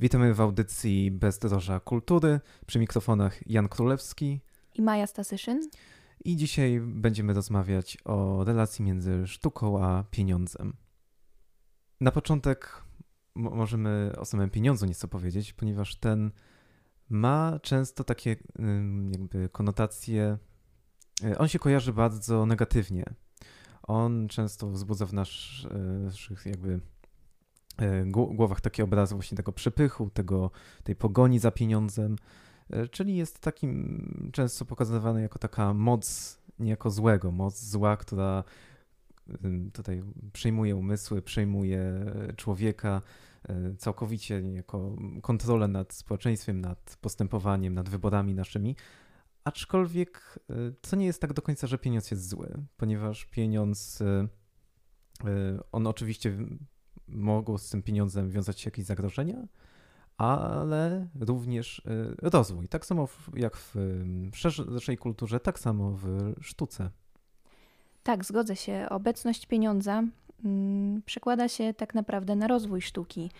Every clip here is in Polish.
Witamy w audycji Bezdroża Kultury. Przy mikrofonach Jan Królewski i Maja Stasyszyn. I dzisiaj będziemy rozmawiać o relacji między sztuką a pieniądzem. Na początek możemy o samym pieniądzu nieco powiedzieć, ponieważ ten ma często takie jakby konotacje. Y, on się kojarzy bardzo negatywnie. On często wzbudza w naszych jakby głowach takie obrazy właśnie tego przepychu, tego, tej pogoni za pieniądzem, e, czyli jest takim często pokazywany jako taka moc niejako złego, moc zła, która tutaj przejmuje umysły, przejmuje człowieka, e, całkowicie jako kontrolę nad społeczeństwem, nad postępowaniem, nad wyborami naszymi. Aczkolwiek to nie jest tak do końca, że pieniądz jest zły, ponieważ pieniądz, on oczywiście mogą z tym pieniądzem wiązać się jakieś zagrożenia, ale również y, rozwój. Tak samo jak w szerszej kulturze, tak samo w sztuce. Tak, zgodzę się. Obecność pieniądza mm, przekłada się tak naprawdę na rozwój sztuki,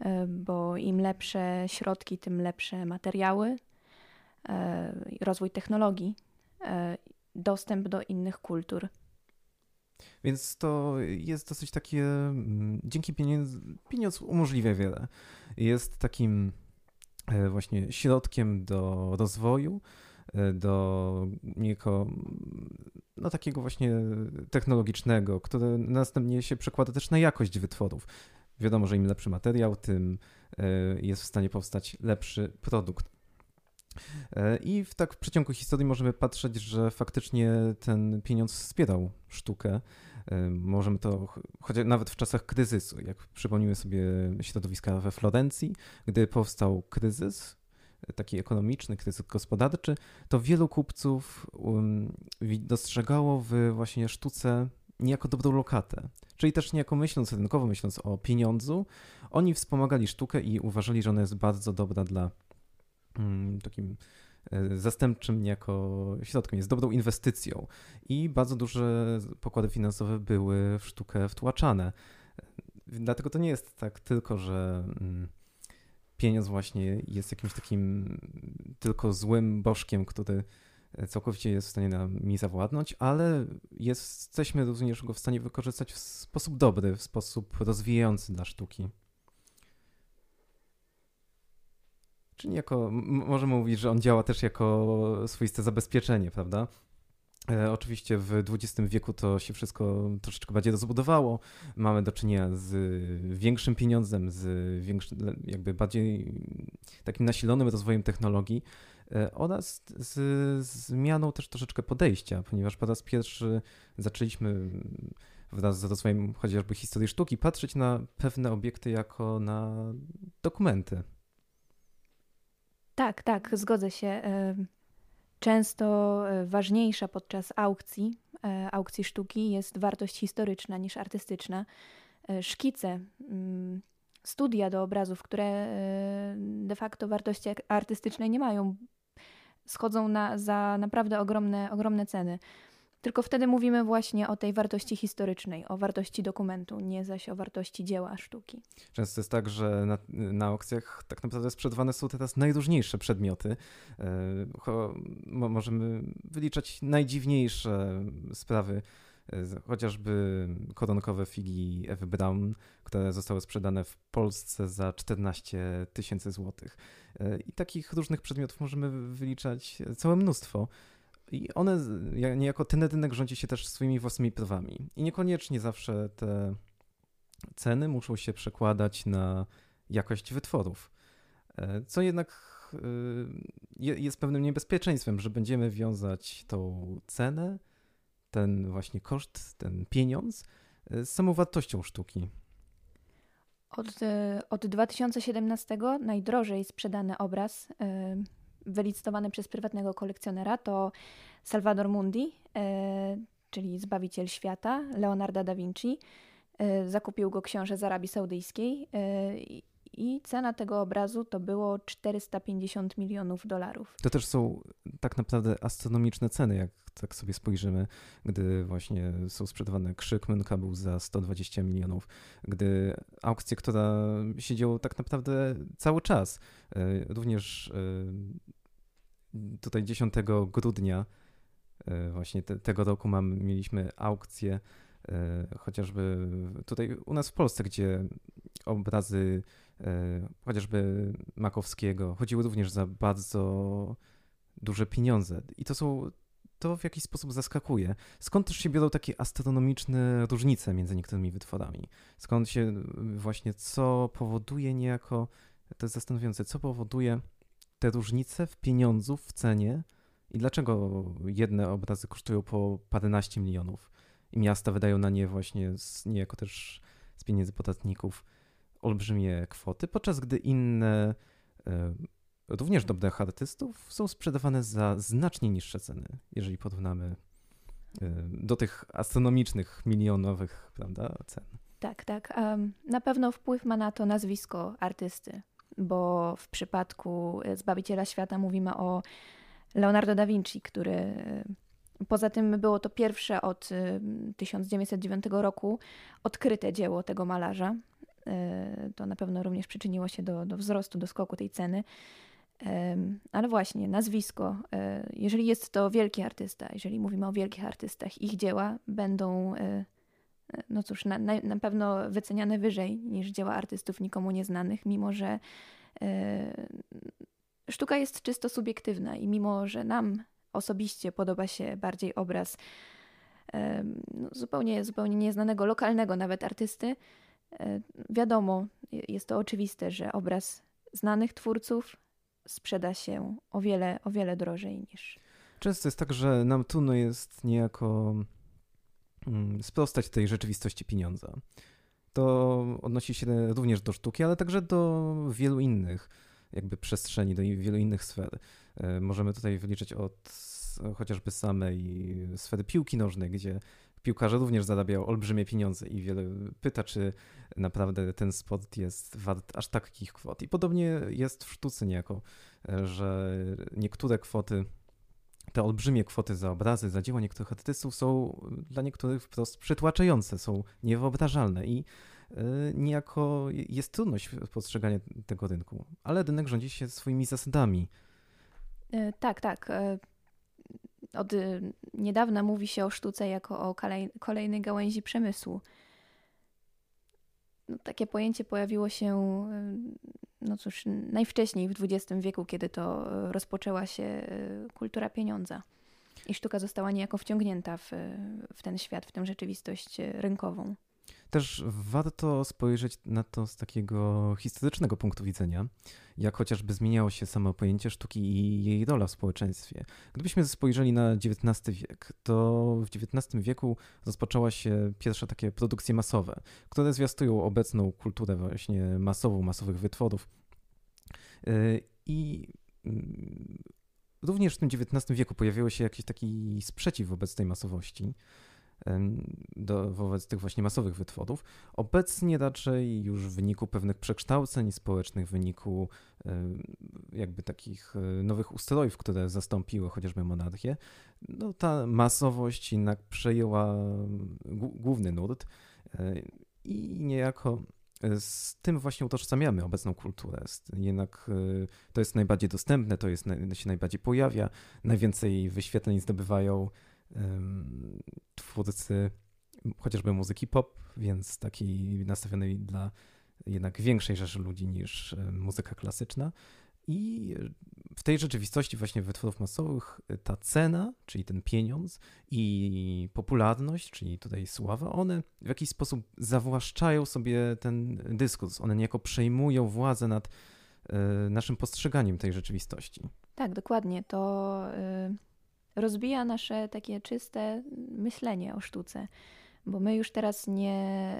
y, bo im lepsze środki, tym lepsze materiały, y, rozwój technologii, dostęp do innych kultur. Więc to jest dosyć takie, mm, dzięki pieniądz, pieniądz umożliwia wiele. Jest takim e, właśnie środkiem do rozwoju, e, do niejako, no takiego właśnie technologicznego, które następnie się przekłada też na jakość wytworów. Wiadomo, że im lepszy materiał, tym e, jest w stanie powstać lepszy produkt. E, I w tak w przeciągu historii możemy patrzeć, że faktycznie ten pieniądz wspierał sztukę. E, możemy to, chociaż nawet w czasach kryzysu, jak przypomnimy sobie środowiska we Florencji, gdy powstał kryzys, e, taki ekonomiczny, kryzys gospodarczy, to wielu kupców um, dostrzegało w właśnie sztuce niejako dobrą lokatę. Czyli też niejako myśląc rynkowo, myśląc o pieniądzu, oni wspomagali sztukę i uważali, że ona jest bardzo dobra dla takim e, zastępczym niejako środkiem, jest dobrą inwestycją i bardzo duże pokłady finansowe były w sztukę wtłaczane. Dlatego to nie jest tak tylko, że mm, pieniądz właśnie jest jakimś takim tylko złym bożkiem, który całkowicie jest w stanie nami zawładnąć, ale jesteśmy również go w stanie wykorzystać w sposób dobry, w sposób rozwijający dla sztuki. Czyli jako, możemy mówić, że on działa też jako swoiste zabezpieczenie, prawda? E, oczywiście w XX wieku to się wszystko troszeczkę bardziej rozbudowało. Mamy do czynienia z większym pieniądzem, z większym, jakby bardziej takim nasilonym rozwojem technologii e, oraz z zmianą też troszeczkę podejścia, ponieważ po raz pierwszy zaczęliśmy wraz z rozwojem chociażby historii sztuki patrzeć na pewne obiekty jako na dokumenty. Tak, tak, zgodzę się. Często e, ważniejsza podczas aukcji, e, aukcji sztuki jest wartość historyczna niż artystyczna. E, szkice, mm, studia do obrazów, które de facto wartości artystycznej nie mają, schodzą na, za naprawdę ogromne, ogromne ceny. Tylko wtedy mówimy właśnie o tej wartości historycznej, o wartości dokumentu, nie zaś o wartości dzieła sztuki. Często jest tak, że na, na aukcjach tak naprawdę sprzedawane są teraz najróżniejsze przedmioty. E, możemy wyliczać najdziwniejsze sprawy, e, chociażby koronkowe figi Ewy Brown, które zostały sprzedane w Polsce za 14 tysięcy złotych. E, I takich różnych przedmiotów możemy wyliczać całe mnóstwo. I one niejako ten rynek rządzi się też swoimi własnymi prawami. I niekoniecznie zawsze te ceny muszą się przekładać na jakość wytworów. E, co jednak e, jest pewnym niebezpieczeństwem, że będziemy wiązać tą cenę, ten właśnie koszt, ten pieniądz e, z samą wartością sztuki. Od, od 2017 najdrożej sprzedany obraz wylicytowany przez prywatnego kolekcjonera to Salvador Mundi, e, czyli Zbawiciel Świata, Leonarda da Vinci. E, zakupił go książę z Arabii Saudyjskiej e, I cena tego obrazu to było 450 milionów dolarów. To też są tak naprawdę astronomiczne ceny, jak tak sobie spojrzymy, gdy właśnie są sprzedawane krzyk Mynka był za 120 milionów, gdy aukcję, która siedziała tak naprawdę cały czas, e, również e, tutaj 10 grudnia e, właśnie te, tego roku mam, mieliśmy aukcję chociażby tutaj u nas w Polsce, gdzie obrazy chociażby Makowskiego chodziły również za bardzo duże pieniądze. I to są to w jakiś sposób zaskakuje. Skąd też się biorą takie astronomiczne różnice między niektórymi wytworami? Skąd się właśnie, co powoduje niejako, to jest zastanawiające, co powoduje te różnice w pieniądzu, w cenie i dlaczego jedne obrazy kosztują po paręnaście milionów i miasta wydają na nie właśnie z, niejako też z pieniędzy podatników olbrzymie kwoty, podczas gdy inne e, również dobrych artystów są sprzedawane za znacznie niższe ceny, jeżeli porównamy y, do tych astronomicznych, milionowych prawda, cen. Tak, tak. Na pewno wpływ ma na to nazwisko artysty, bo w przypadku Zbawiciela Świata mówimy o Leonardo da Vinci, który poza tym było to pierwsze od 1909 y, roku odkryte dzieło tego malarza. To na pewno również przyczyniło się do, do wzrostu, do skoku tej ceny. Ale właśnie, nazwisko. E, jeżeli jest to wielki artysta, jeżeli mówimy o wielkich artystach, ich dzieła będą, e, e, no cóż, na, na pewno wyceniane wyżej niż dzieła artystów nikomu nieznanych, mimo że sztuka jest czysto subiektywna i mimo że nam osobiście podoba się bardziej obraz no, zupełnie, zupełnie nieznanego, lokalnego nawet artysty, wiadomo, jest to oczywiste, że obraz znanych twórców sprzeda się o wiele, o wiele drożej niż. Często jest tak, że nam trudno jest niejako mm, sprostać tej rzeczywistości pieniądza. To odnosi się również do sztuki, ale także do wielu innych jakby przestrzeni, do wielu innych sfer. E, możemy tutaj wyliczyć od chociażby samej sfery piłki nożnej, gdzie piłkarze również zarabiają olbrzymie pieniądze i wiele pyta, czy naprawdę ten sport jest wart aż takich kwot. I podobnie jest w sztuce niejako, że niektóre kwoty, te olbrzymie kwoty za obrazy, za dzieła niektórych artystów są dla niektórych wprost przytłaczające, są niewyobrażalne i e, niejako jest trudność postrzegania tego rynku, ale rynek rządzi się swoimi zasadami. E, tak, tak. Od y, niedawna mówi się o sztuce jako o kolejnej gałęzi przemysłu. No, takie pojęcie pojawiło się, y, no cóż, najwcześniej w XX wieku, kiedy to rozpoczęła się y, kultura pieniądza. I sztuka została niejako wciągnięta w, w ten świat, w tę rzeczywistość rynkową. Też warto spojrzeć na to z takiego historycznego punktu widzenia, jak chociażby zmieniało się samo pojęcie sztuki i jej rola w społeczeństwie. Gdybyśmy spojrzeli na XIX wiek, to w XIX wieku rozpoczęła się pierwsze takie produkcje masowe, które zwiastują obecną kulturę właśnie masową, masowych wytworów. Y, I mm, również w tym XIX wieku pojawił się jakiś taki sprzeciw wobec tej masowości do, wobec tych właśnie masowych wytworów. Obecnie raczej już w wyniku pewnych przekształceń społecznych, w wyniku jakby takich e, nowych ustrojów, które zastąpiły chociażby monarchię, no ta masowość jednak przejęła główny nurt e, i niejako e, z tym właśnie utożsamiamy obecną kulturę. Jednak to jest najbardziej dostępne, to jest, się najbardziej pojawia, najwięcej wyświetleń zdobywają twórcy chociażby muzyki pop, więc takiej nastawionej dla jednak większej rzeszy ludzi niż muzyka klasyczna. I w tej rzeczywistości właśnie wytworów masowych ta cena, czyli ten pieniądz i popularność, czyli tutaj sława, one w jakiś sposób zawłaszczają sobie ten dyskurs. One niejako przejmują władzę nad e, naszym postrzeganiem tej rzeczywistości. Tak, dokładnie. To y, rozbija nasze takie czyste myślenie o sztuce. Bo my już teraz nie,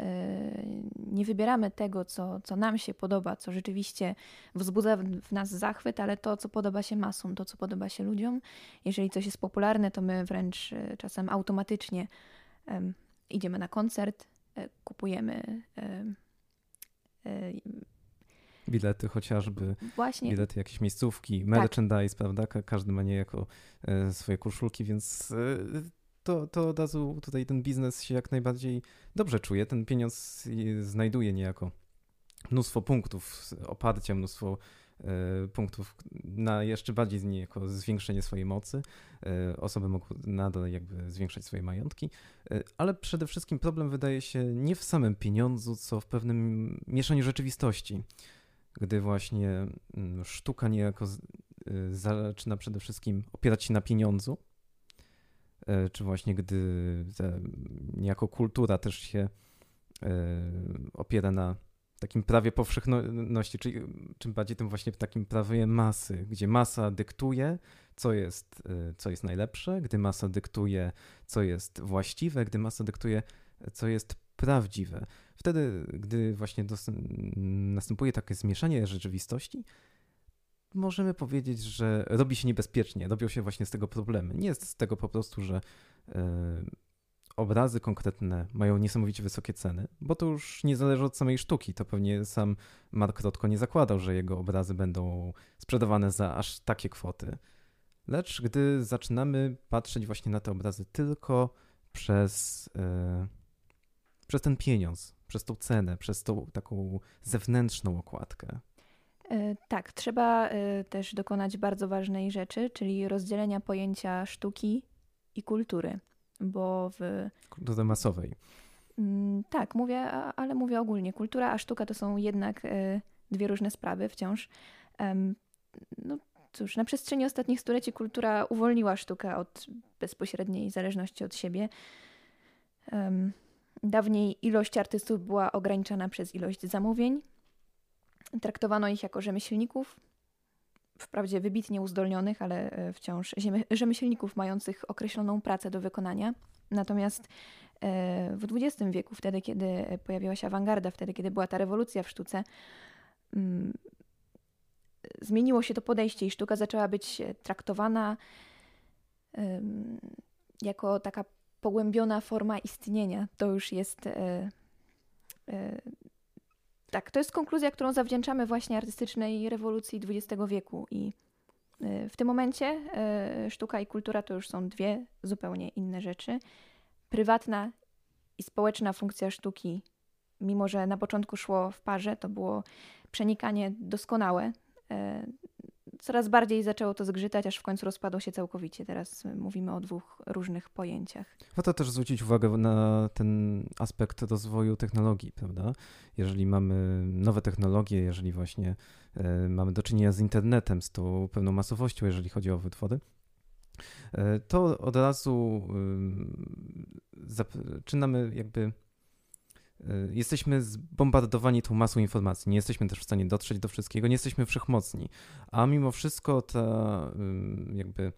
e, nie wybieramy tego, co, co nam się podoba, co rzeczywiście wzbudza w nas zachwyt, ale to, co podoba się masom, to, co podoba się ludziom. Jeżeli coś jest popularne, to my wręcz e, czasem automatycznie idziemy na koncert, e, kupujemy bilety chociażby, Właśnie. bilety jakieś miejscówki, merchandise, tak. prawda? Każdy ma niejako e, swoje koszulki, więc e, to, to od razu tutaj ten biznes się jak najbardziej dobrze czuje. Ten pieniądz znajduje niejako mnóstwo punktów oparcia, mnóstwo E, punktów na jeszcze bardziej niejako zwiększenie swojej mocy. Osoby mogą nadal jakby zwiększać swoje majątki, ale przede wszystkim problem wydaje się nie w samym pieniądzu, co w pewnym mieszaniu rzeczywistości, gdy właśnie mm, sztuka niejako zaczyna przede wszystkim opierać się na pieniądzu, czy właśnie gdy niejako kultura też się opiera na takim prawie powszechności, czyli czym bardziej tym właśnie takim prawie masy, gdzie masa dyktuje, co jest, y, co jest najlepsze, gdy masa dyktuje, co jest właściwe, gdy masa dyktuje, co jest prawdziwe. Wtedy, gdy właśnie następuje takie zmieszanie rzeczywistości, możemy powiedzieć, że robi się niebezpiecznie, robią się właśnie z tego problemy. Nie jest z tego po prostu, że y, obrazy konkretne mają niesamowicie wysokie ceny, bo to już nie zależy od samej sztuki. To pewnie sam Mark Rotko nie zakładał, że jego obrazy będą sprzedawane za aż takie kwoty. Lecz gdy zaczynamy patrzeć właśnie na te obrazy tylko przez, yy, przez ten pieniądz, przez tą cenę, przez tą taką zewnętrzną okładkę. E, tak, trzeba e, też dokonać bardzo ważnej rzeczy, czyli rozdzielenia pojęcia sztuki i kultury bo w... Kulturze masowej. Mm, tak, mówię, ale mówię ogólnie. Kultura a sztuka to są jednak e, dwie różne sprawy wciąż. No cóż, na przestrzeni ostatnich stuleci kultura uwolniła sztukę od bezpośredniej zależności od siebie. Dawniej ilość artystów była ograniczona przez ilość zamówień. Traktowano ich jako rzemieślników, wprawdzie wybitnie uzdolnionych, ale e, wciąż rzemieślników mających określoną pracę do wykonania. Natomiast e, w XX wieku, wtedy kiedy pojawiła się awangarda, wtedy kiedy była ta rewolucja w sztuce, mm, zmieniło się to podejście i sztuka zaczęła być traktowana jako taka pogłębiona forma istnienia. To już jest e, tak, to jest konkluzja, którą zawdzięczamy właśnie artystycznej rewolucji XX wieku i y, w tym momencie sztuka i kultura to już są dwie zupełnie inne rzeczy. Prywatna i społeczna funkcja sztuki, mimo że na początku szło w parze, to było przenikanie doskonałe. Coraz bardziej zaczęło to zgrzytać, aż w końcu rozpadło się całkowicie. Teraz mówimy o dwóch różnych pojęciach. Warto też zwrócić uwagę na ten aspekt rozwoju technologii, prawda? Jeżeli mamy nowe technologie, jeżeli właśnie y, mamy do czynienia z internetem, z tą pewną masowością, jeżeli chodzi o wytwory, e, to od razu zaczynamy jakby jesteśmy zbombardowani tą masą informacji, nie jesteśmy też w stanie dotrzeć do wszystkiego, nie jesteśmy wszechmocni, a mimo wszystko ta jakby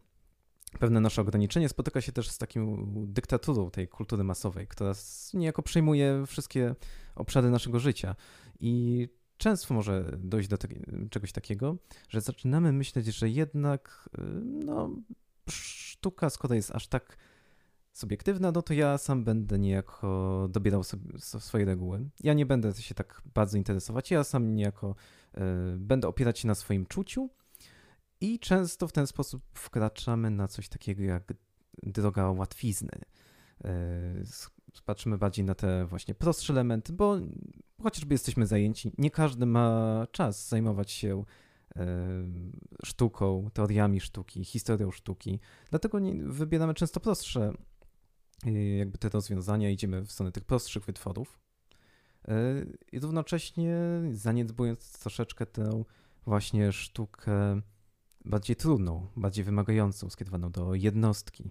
pewne nasze ograniczenie spotyka się też z taką dyktaturą tej kultury masowej, która niejako przejmuje wszystkie obszary naszego życia. I często może dojść do te, czegoś takiego, że zaczynamy myśleć, że jednak y, no, sztuka, skoro jest aż tak subiektywna, no to ja sam będę niejako dobierał sobie swoje reguły. Ja nie będę się tak bardzo interesować, ja sam niejako y, będę opierać się na swoim czuciu i często w ten sposób wkraczamy na coś takiego jak droga łatwizny. Y, patrzymy bardziej na te właśnie prostsze elementy, bo chociażby jesteśmy zajęci, nie każdy ma czas zajmować się y, sztuką, teoriami sztuki, historią sztuki. Dlatego wybieramy często prostsze jakby te rozwiązania, idziemy w stronę tych prostszych wytworów. E, I równocześnie zaniedbując troszeczkę tę właśnie sztukę bardziej trudną, bardziej wymagającą, skierowaną do jednostki.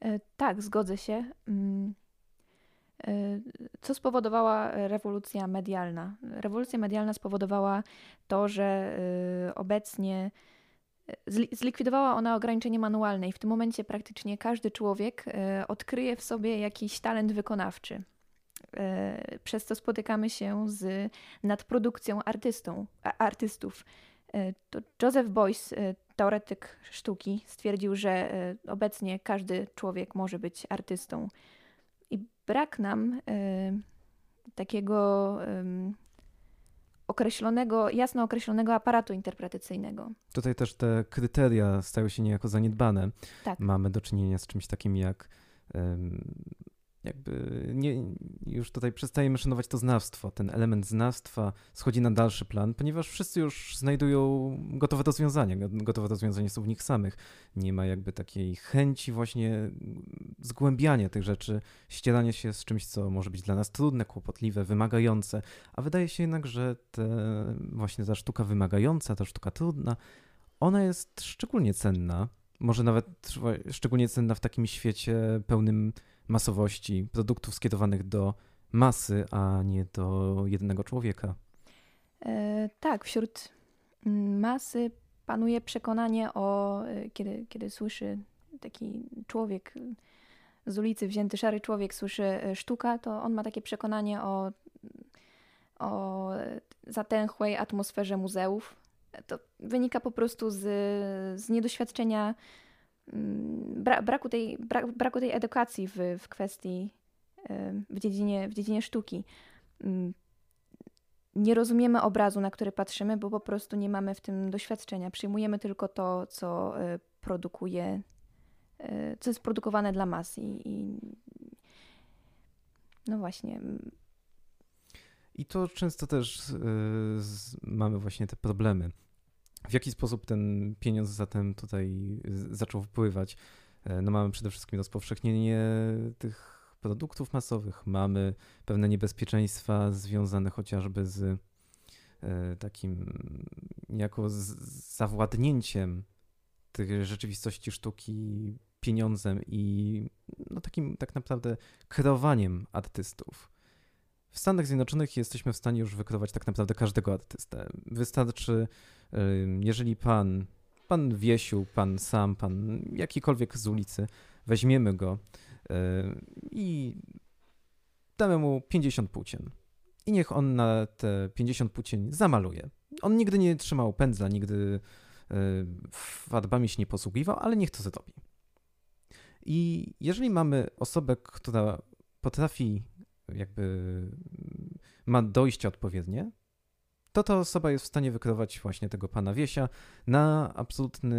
E, tak, zgodzę się. Mm, e, co spowodowała rewolucja medialna? Rewolucja medialna spowodowała to, że obecnie Zlikwidowała ona ograniczenie manualne i w tym momencie praktycznie każdy człowiek e, odkryje w sobie jakiś talent wykonawczy. E, przez to spotykamy się z nadprodukcją artystą, artystów. E, to Joseph Beuys, teoretyk sztuki, stwierdził, że obecnie każdy człowiek może być artystą. I brak nam takiego określonego, jasno określonego aparatu interpretacyjnego. Tutaj też te kryteria stają się niejako zaniedbane. Tak. Mamy do czynienia z czymś takim jak jakby nie, już tutaj przestajemy szanować to znawstwo. Ten element znawstwa schodzi na dalszy plan, ponieważ wszyscy już znajdują gotowe rozwiązania. Gotowe rozwiązania są w nich samych. Nie ma jakby takiej chęci właśnie zgłębiania tych rzeczy, ścierania się z czymś, co może być dla nas trudne, kłopotliwe, wymagające. A wydaje się jednak, że te, właśnie ta sztuka wymagająca, ta sztuka trudna, ona jest szczególnie cenna. Może nawet szczególnie cenna w takim świecie pełnym masowości produktów skierowanych do masy, a nie do jednego człowieka. E, tak, wśród mm, masy panuje przekonanie o, e, kiedy, kiedy słyszy taki człowiek z ulicy wzięty szary człowiek, słyszy e, sztuka, to on ma takie przekonanie o, o zatęchłej atmosferze muzeów. To wynika po prostu z, z niedoświadczenia bra braku, tej, bra braku tej edukacji w, w kwestii, w dziedzinie, w dziedzinie sztuki. Mm, nie rozumiemy obrazu, na który patrzymy, bo po prostu nie mamy w tym doświadczenia. Przyjmujemy tylko to, co e, produkuje, e, co jest produkowane dla mas. I, i no właśnie. I to często też y, mamy właśnie te problemy w jaki sposób ten pieniądz zatem tutaj zaczął wpływać? E, no mamy przede wszystkim rozpowszechnienie tych produktów masowych, mamy pewne niebezpieczeństwa związane chociażby z e, takim jako z zawładnięciem tych rzeczywistości sztuki pieniądzem i no takim tak naprawdę kreowaniem artystów. W Stanach Zjednoczonych jesteśmy w stanie już wykreować tak naprawdę każdego artystę. Wystarczy jeżeli pan, pan Wiesiu, pan sam, pan jakikolwiek z ulicy, weźmiemy go i damy mu 50 płócien. I niech on na te 50 płócień zamaluje. On nigdy nie trzymał pędzla, nigdy farbami się nie posługiwał, ale niech to zrobi. I jeżeli mamy osobę, która potrafi jakby ma dojście odpowiednie, to ta osoba jest w stanie wykreować właśnie tego pana Wiesia na absolutny,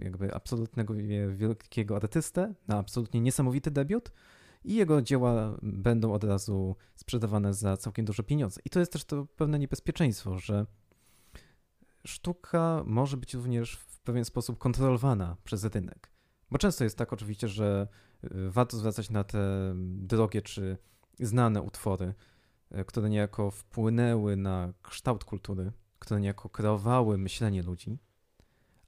y, jakby absolutnego wielkiego artystę, na absolutnie niesamowity debiut i jego dzieła będą od razu sprzedawane za całkiem duże pieniądze. I to jest też to pewne niebezpieczeństwo, że sztuka może być również w pewien sposób kontrolowana przez rynek. Bo często jest tak oczywiście, że y, warto zwracać na te drogie czy znane utwory, które niejako wpłynęły na kształt kultury, które niejako kreowały myślenie ludzi,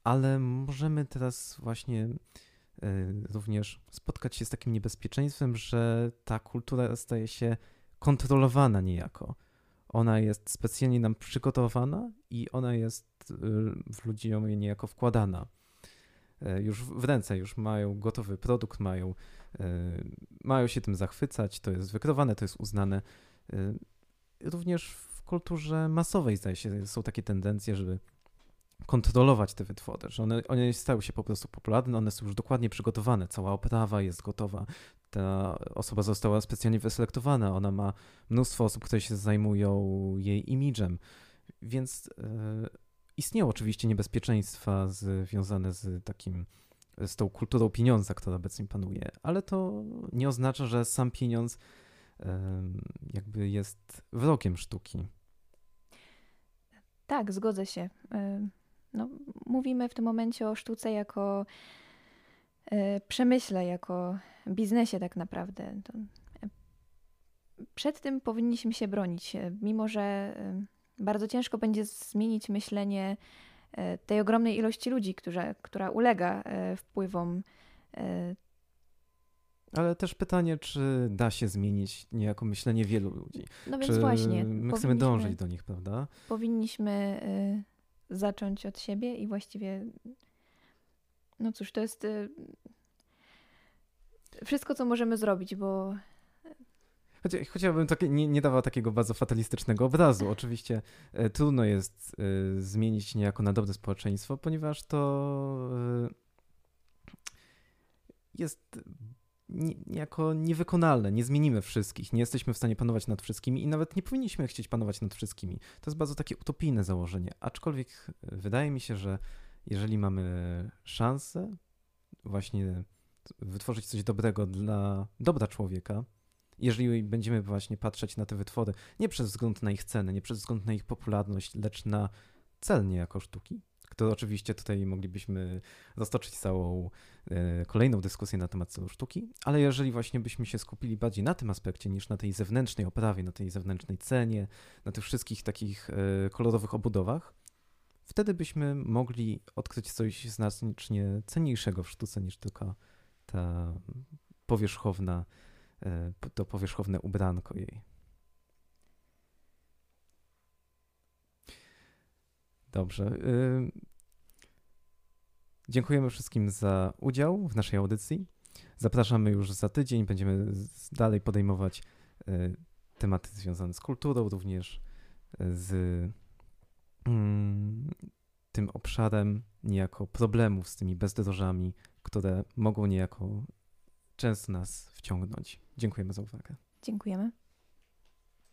ale możemy teraz właśnie e, również spotkać się z takim niebezpieczeństwem, że ta kultura staje się kontrolowana niejako. Ona jest specjalnie nam przygotowana i ona jest e, w ludziom niejako wkładana. Już w ręce, już mają gotowy produkt, mają, mają się tym zachwycać, to jest wykrowane, to jest uznane również w kulturze masowej, zdaje się, są takie tendencje, żeby kontrolować te wytwory, że one, one stały się po prostu popularne, one są już dokładnie przygotowane, cała oprawa jest gotowa, ta osoba została specjalnie wyselektowana, ona ma mnóstwo osób, które się zajmują jej imidżem, więc e, istnieją oczywiście niebezpieczeństwa związane z takim, z tą kulturą pieniądza, która obecnie panuje, ale to nie oznacza, że sam pieniądz jakby jest wrogiem sztuki. Tak, zgodzę się. No, mówimy w tym momencie o sztuce jako e, przemyśle, jako biznesie tak naprawdę. E, przed tym powinniśmy się bronić, e, mimo że bardzo ciężko będzie zmienić myślenie tej ogromnej ilości ludzi, która, która ulega wpływom ale też pytanie, czy da się zmienić niejako myślenie wielu ludzi. No więc czy właśnie. My chcemy dążyć do nich, prawda? Powinniśmy y, zacząć od siebie i właściwie. No cóż, to jest y, wszystko, co możemy zrobić, bo. Chociażbym takie, nie, nie dawał takiego bardzo fatalistycznego obrazu. Oczywiście y, trudno jest y, zmienić niejako na dobre społeczeństwo, ponieważ to y, jest niejako niewykonalne. Nie zmienimy wszystkich, nie jesteśmy w stanie panować nad wszystkimi i nawet nie powinniśmy chcieć panować nad wszystkimi. To jest bardzo takie utopijne założenie. Aczkolwiek wydaje mi się, że jeżeli mamy szansę właśnie wytworzyć coś dobrego dla dobra człowieka, jeżeli będziemy właśnie patrzeć na te wytwory nie przez wzgląd na ich cenę, nie przez wzgląd na ich popularność, lecz na cel niejako sztuki, to oczywiście tutaj moglibyśmy roztoczyć całą e, kolejną dyskusję na temat celu sztuki, ale jeżeli właśnie byśmy się skupili bardziej na tym aspekcie niż na tej zewnętrznej oprawie, na tej zewnętrznej cenie, na tych wszystkich takich e, kolorowych obudowach, wtedy byśmy mogli odkryć coś znacznie cenniejszego w sztuce niż tylko ta powierzchowna, e, to powierzchowne ubranko jej. Dobrze. Dziękujemy wszystkim za udział w naszej audycji. Zapraszamy już za tydzień. Będziemy dalej podejmować y, tematy związane z kulturą, również z mm, tym obszarem niejako problemów z tymi bezdrożami, które mogą niejako często nas wciągnąć. Dziękujemy za uwagę. Dziękujemy.